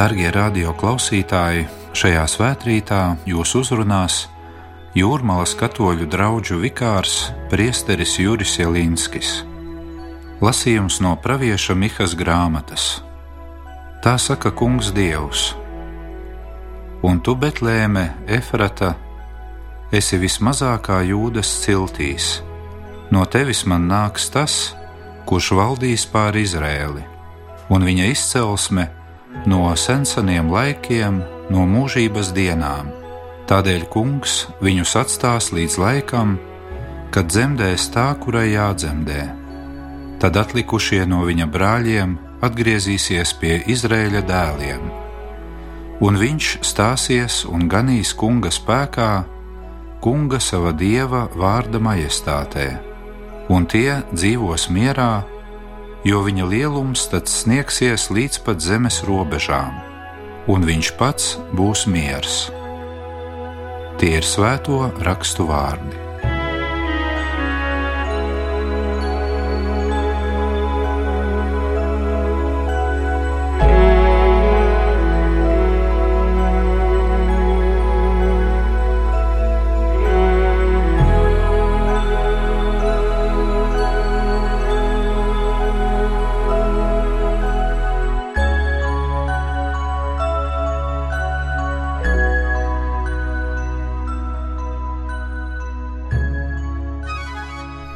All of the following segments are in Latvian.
Darbie radio klausītāji, šajā svētkrītā jūs uzrunās Jūrmālas katoļu draugu vikārs Priesteris Juris Jelinskis. Lasījums no Pāvieša Mihas grāmatas. Tā saka Kungs Dievs. Un tu, Betlēme, Efrata, esi vismazākā jūdas ciltīs. No tevis man nāks tas, kurš valdīs pār Izrēli, un viņa izcelsme no senseniem laikiem, no mūžības dienām. Tādēļ kungs viņus atstās līdz laikam, kad dzemdēs tā, kurai jādzemdē. Tad atlikušie no viņa brāļiem atgriezīsies pie Izraēļa dēliem, un viņš stāsies un ganīs kunga spēkā, kunga sava dieva vārda majestātē, un tie dzīvos mierā, jo viņa lielums tad sniegsies līdz pat zemes robežām, un viņš pats būs miers. Tie ir svēto rakstu vārdi.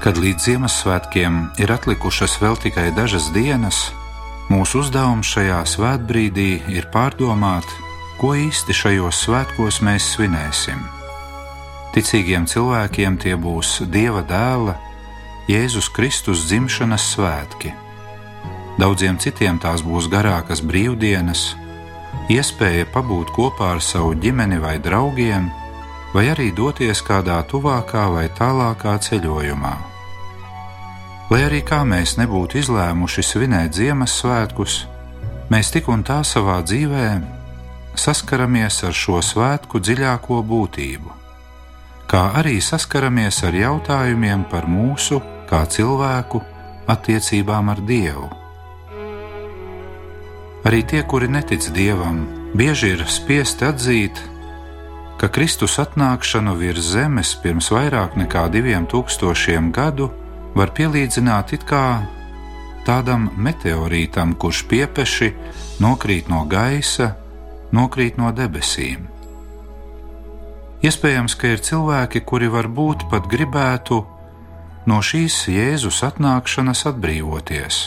Kad līdz Ziemassvētkiem ir atlikušas vēl tikai dažas dienas, mūsu uzdevums šajā svētbrīdī ir pārdomāt, ko īsti šajos svētkos mēs svinēsim. Ticīgiem cilvēkiem tie būs Dieva dēla, Jēzus Kristus dzimšanas svētki. Daudziem citiem tās būs garākas brīvdienas, iespēja pabūt kopā ar savu ģimeni vai draugiem, vai arī doties kādā tuvākā vai tālākā ceļojumā. Lai arī kā mēs nebūtu izlēmuši svinēt Ziemassvētkus, mēs tik un tā savā dzīvē saskaramies ar šo svētku dziļāko būtību, kā arī saskaramies ar jautājumiem par mūsu, kā cilvēku, attiecībām ar Dievu. Arī tie, kuri netic Dievam, bieži ir spiesti atzīt, ka Kristus atnākšanu virs zemes pirms vairāk nekā diviem tūkstošiem gadu var pielīdzināt it kā tādam meteorītam, kurš piepeši nokrīt no gaisa, nokrīt no debesīm. Iespējams, ka ir cilvēki, kuri varbūt pat gribētu no šīs Jēzus atnākšanas atbrīvoties,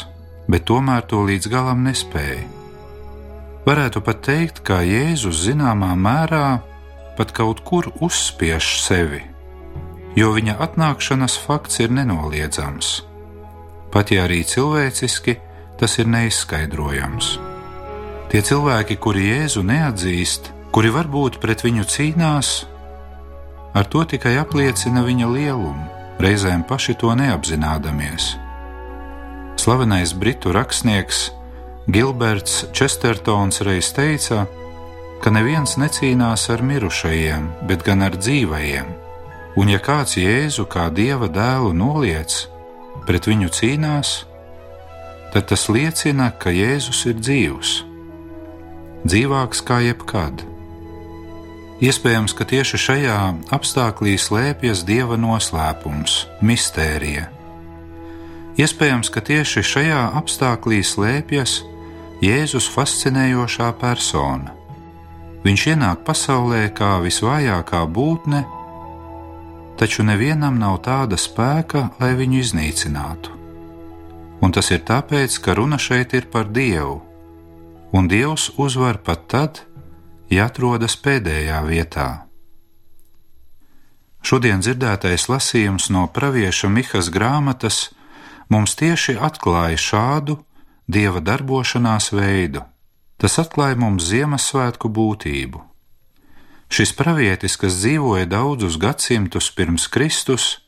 bet tomēr to līdz galam nespēja. Varētu pat teikt, ka Jēzus zināmā mērā pat kaut kur uzspiež sevi jo viņa atnākšanas fakts ir nenoliedzams. Pat ja arī cilvēciski tas ir neizskaidrojams. Tie cilvēki, kuri Jēzu neatzīst, kuri varbūt pret viņu cīnās, ar to tikai apliecina viņa lielumu, reizēm paši to neapzinādamies. Slavenais britu rakstnieks Gilberts Čestertons reiz teica, ka neviens necīnās ar mirušajiem, bet gan ar dzīvajiem Un ja kāds Jēzu kā dieva dēlu noliec, pret viņu cīnās, tad tas liecina, ka Jēzus ir dzīvs, dzīvāks kā jebkad. Iespējams, ka tieši šajā apstākļā slēpjas dieva noslēpums, mistērija. Iespējams, ka tieši šajā apstākļā slēpjas Jēzus fascinējošā persona. Viņš ienāk pasaulē kā visvājākā būtne taču nevienam nav tāda spēka, lai viņu iznīcinātu. Un tas ir tāpēc, ka runa šeit ir par Dievu, un Dievs uzvar pat tad, ja atrodas pēdējā vietā. Šodien dzirdētais lasījums no Pāvieša Mihas grāmatas mums tieši atklāja šādu dieva darbošanās veidu. Tas atklāja mums Ziemassvētku būtību. Šis pravietis, kas dzīvoja daudzus gadsimtus pirms Kristus,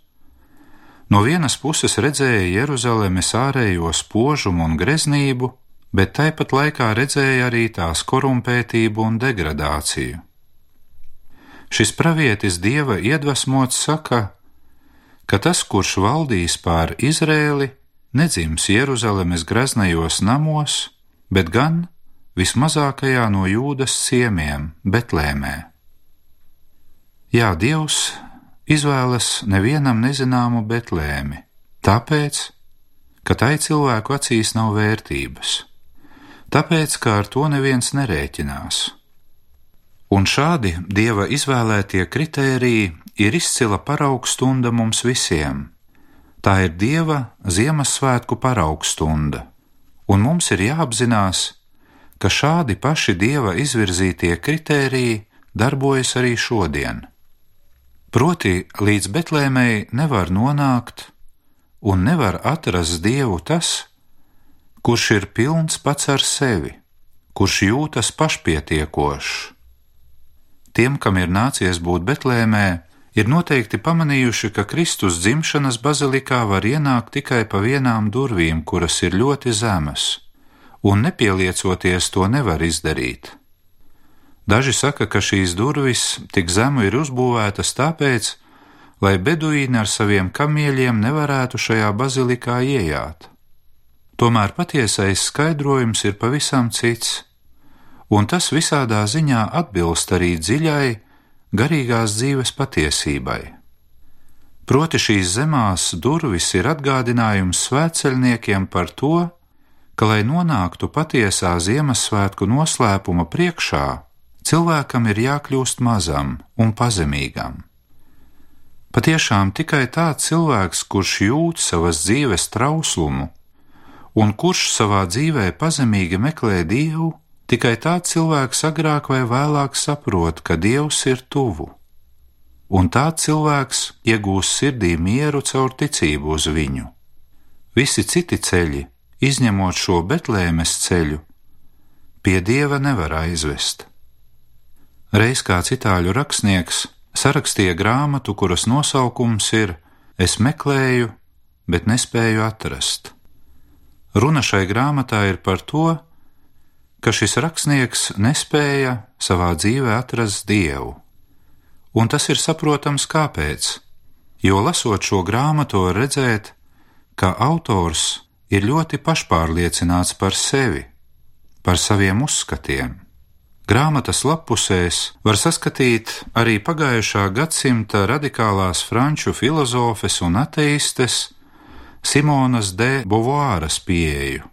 no vienas puses redzēja Jeruzalemes ārējo spožumu un greznību, bet tāpat laikā redzēja arī tās korumpētību un degradāciju. Šis pravietis dieva iedvesmots saka, ka tas, kurš valdīs pār Izrēli, nedzims Jeruzalemes greznajos namos, bet gan vismazākajā no jūdas ciemiem, Betlēmē. Jā, Dievs izvēlas nevienam nezināmu Betlēmi, tāpēc, ka tai cilvēku acīs nav vērtības, tāpēc, ka ar to neviens nerēķinās. Un šādi Dieva izvēlētie kritēriji ir izcila paraugstunda mums visiem. Tā ir Dieva Ziemassvētku paraugstunda, un mums ir jāapzinās, ka šādi paši Dieva izvirzītie kritēriji darbojas arī šodien. Proti, līdz Betlēmei nevar nonākt un nevar atrast Dievu tas, kurš ir pilns pats ar sevi, kurš jūtas pašpietiekošs. Tiem, kam ir nācies būt Betlēmē, ir noteikti pamanījuši, ka Kristus dzimšanas bazilikā var ienākt tikai pa vienām durvīm, kuras ir ļoti zemas, un nepieliecoties to nevar izdarīt. Daži saka, ka šīs durvis tik zemu ir uzbūvētas tāpēc, lai beduīni ar saviem kamieļiem nevarētu šajā bazilikā iejāt. Tomēr patiesais skaidrojums ir pavisam cits, un tas visādā ziņā atbilst arī dziļai, garīgās dzīves patiesībai. Proti šīs zemās durvis ir atgādinājums svētceļniekiem par to, ka, lai nonāktu patiesā Ziemassvētku noslēpuma priekšā, cilvēkam ir jākļūst mazam un pazemīgam. Patiešām tikai tāds cilvēks, kurš jūt savas dzīves trauslumu un kurš savā dzīvē pazemīgi meklē Dievu, tikai tāds cilvēks agrāk vai vēlāk saprot, ka Dievs ir tuvu, un tāds cilvēks iegūs sirdī mieru caur ticību uz viņu. Visi citi ceļi, izņemot šo Betlēmes ceļu, pie Dieva nevar aizvest. Reiz kāds itāļu rakstnieks sarakstīja grāmatu, kuras nosaukums ir Es meklēju, bet nespēju atrast. Runa šai grāmatā ir par to, ka šis rakstnieks nespēja savā dzīvē atrast dievu. Un tas ir saprotams kāpēc, jo lasot šo grāmatu, var redzēt, ka autors ir ļoti pašpārliecināts par sevi, par saviem uzskatiem. Grāmatas lapusēs var saskatīt arī pagājušā gadsimta radikālās franču filozofes un ateistes Simonas de Beauvoiras pieeju,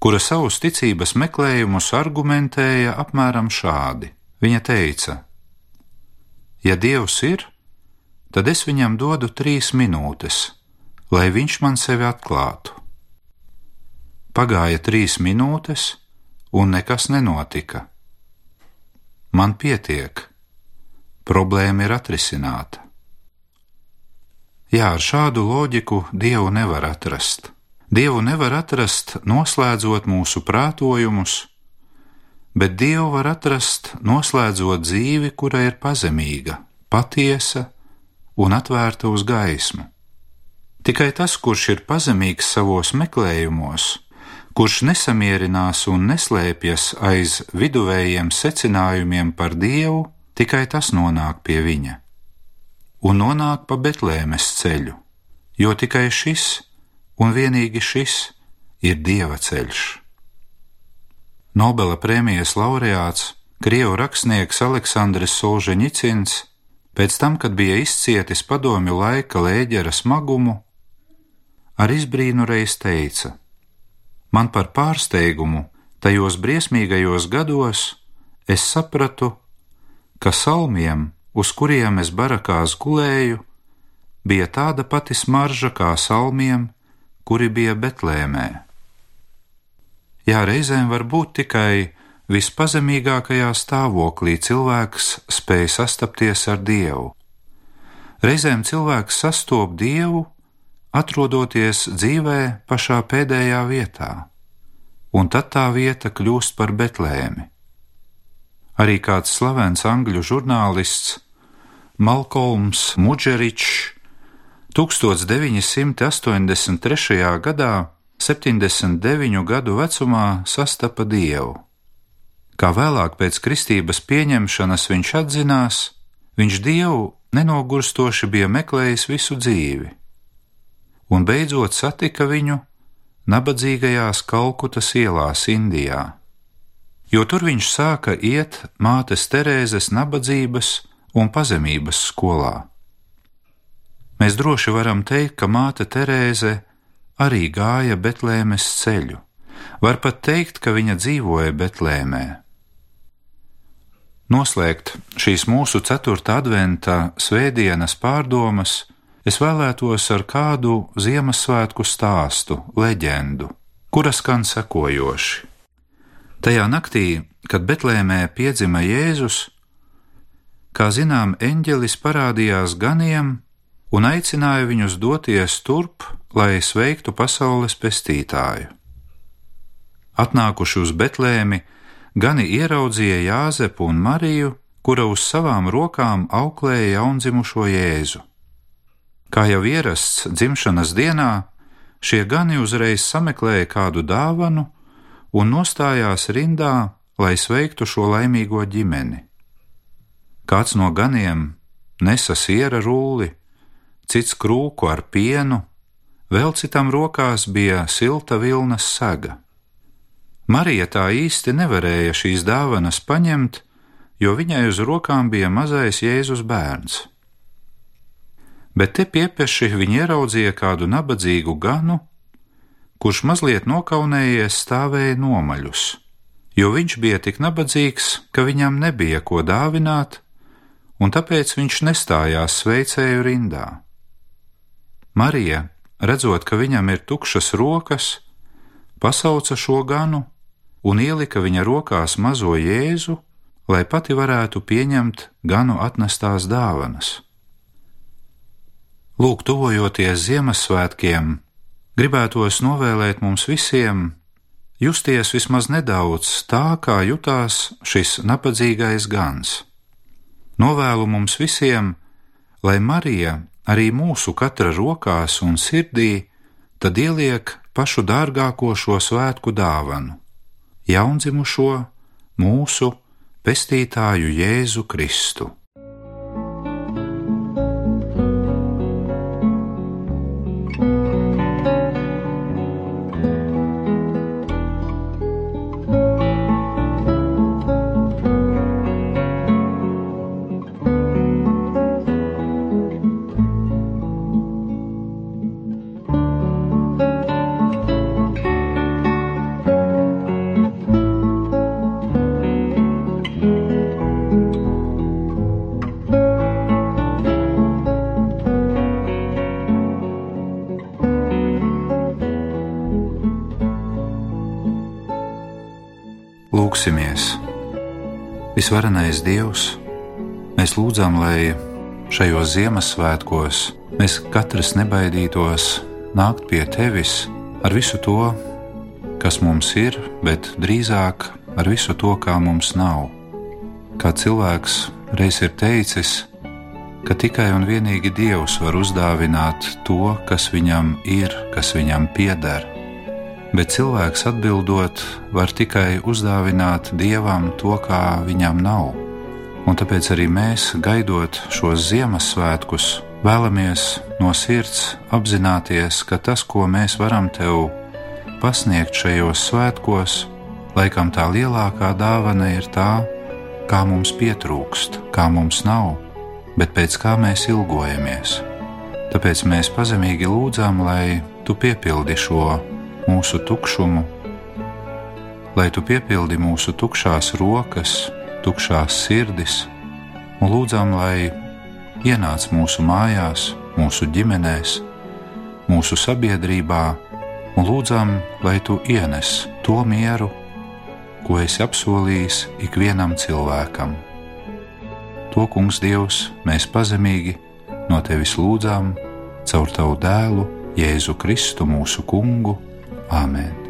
kura savus ticības meklējumus argumentēja apmēram šādi. Viņa teica: Ja Dievs ir, tad es viņam dodu trīs minūtes, lai viņš man sevi atklātu. Pagāja trīs minūtes, un nekas nenotika Man pietiek, problēma ir atrisināta. Jā, ar šādu loģiku Dievu nevar atrast. Dievu nevar atrast, noslēdzot mūsu prātojumus, bet Dievu var atrast, noslēdzot dzīvi, kura ir pazemīga, patiesa un atvērta uz gaismu. Tikai tas, kurš ir pazemīgs savos meklējumos, kurš nesamierinās un neslēpjas aiz viduvējiem secinājumiem par Dievu, tikai tas nonāk pie viņa. Un nonāk pa Betlēmes ceļu, jo tikai šis un vienīgi šis ir Dieva ceļš. Nobela prēmijas laureāts, Krievu rakstnieks Aleksandrs Solženicins, pēc tam, kad bija izcietis padomju laika lēģera smagumu, ar izbrīnu reiz teica: Man par pārsteigumu tajos briesmīgajos gados es sapratu, ka salmiem, uz kuriem es barakās gulēju, bija tāda pati smarža kā salmiem, kuri bija Betlēmē. Jā, reizēm var būt tikai vispazemīgākajā stāvoklī cilvēks spēj sastapties ar Dievu. Reizēm cilvēks sastop Dievu atrodoties dzīvē pašā pēdējā vietā, un tad tā vieta kļūst par Betlēmi. Arī kāds slavens angļu žurnālists Malkolms Mudžeričs 1983. gadā, 79 gadu vecumā, sastapa Dievu. Kā vēlāk pēc kristības pieņemšanas viņš atzinās, viņš Dievu nenogurstoši bija meklējis visu dzīvi un beidzot satika viņu nabadzīgajās Kalkutas ielās Indijā. jo tur viņš sāka iet mātes Terēzes nabadzības un pazemības skolā. Mēs droši varam teikt, ka māte Terēze arī gāja Betlēmes ceļu. Var pat teikt, ka viņa dzīvoja Betlēmē. Noslēgt šīs mūsu 4. adventā svētdienas pārdomas es vēlētos ar kādu Ziemassvētku stāstu, leģendu, kuras skan sekojoši. Tajā naktī, kad Betlēmē piedzima Jēzus, kā zinām, eņģelis parādījās ganiem un aicināja viņus doties turp, lai sveiktu pasaules pestītāju. Atnākuši uz Betlēmi, gani ieraudzīja Jāzepu un Mariju, kura uz savām rokām auklēja jaundzimušo Jēzu. Kā jau ierasts dzimšanas dienā, šie gani uzreiz sameklēja kādu dāvanu un nostājās rindā, lai sveiktu šo laimīgo ģimeni. Kāds no ganiem nesa siera rulli, cits krūku ar pienu, vēl citam rokās bija silta vilnas saga. Marija tā īsti nevarēja šīs dāvanas paņemt, jo viņai uz rokām bija mazais Jēzus bērns. Bet te piepeši viņa ieraudzīja kādu nabadzīgu ganu, kurš mazliet nokaunējies stāvēja nomaļus, jo viņš bija tik nabadzīgs, ka viņam nebija ko dāvināt, un tāpēc viņš nestājās sveicēju rindā. Marija, redzot, ka viņam ir tukšas rokas, pasauca šo ganu un ielika viņa rokās mazo jēzu, lai pati varētu pieņemt ganu atnestās dāvanas. Lūk, tuvojoties Ziemassvētkiem, gribētos novēlēt mums visiem justies vismaz nedaudz tā, kā jutās šis nabadzīgais gans. Novēlu mums visiem, lai Marija arī mūsu katra rokās un sirdī tad ieliek pašu dārgāko šo svētku dāvanu jaundzimušo mūsu pestītāju Jēzu Kristu. Lūksimies! Visvarenais Dievs, mēs lūdzam, lai šajos Ziemassvētkos mēs katrs nebaidītos nākt pie Tevis ar visu to, kas mums ir, bet drīzāk ar visu to, kā mums nav. Kā cilvēks reiz ir teicis, ka tikai un vienīgi Dievs var uzdāvināt to, kas viņam ir, kas viņam pieder bet cilvēks atbildot var tikai uzdāvināt dievam to, kā viņam nav. Un tāpēc arī mēs, gaidot šos Ziemassvētkus, vēlamies no sirds apzināties, ka tas, ko mēs varam tev pasniegt šajos svētkos, laikam tā lielākā dāvana ir tā, kā mums pietrūkst, kā mums nav, bet pēc kā mēs ilgojamies. Tāpēc mēs pazemīgi lūdzam, lai tu piepildi šo mūsu tukšumu, lai tu piepildi mūsu tukšās rokas, tukšās sirdis, un lūdzam, lai ienāc mūsu mājās, mūsu ģimenēs, mūsu sabiedrībā, un lūdzam, lai tu ienes to mieru, ko esi apsolījis ikvienam cilvēkam. To, Kungs, Dievs, mēs pazemīgi no tevis lūdzām caur tavu dēlu, Jēzu Kristu, mūsu Kungu Amen.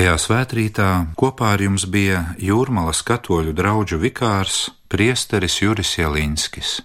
Šajā svētkrītā kopā ar jums bija Jūrmalas katoļu draugu vikārs priesteris Juris Jelinskis.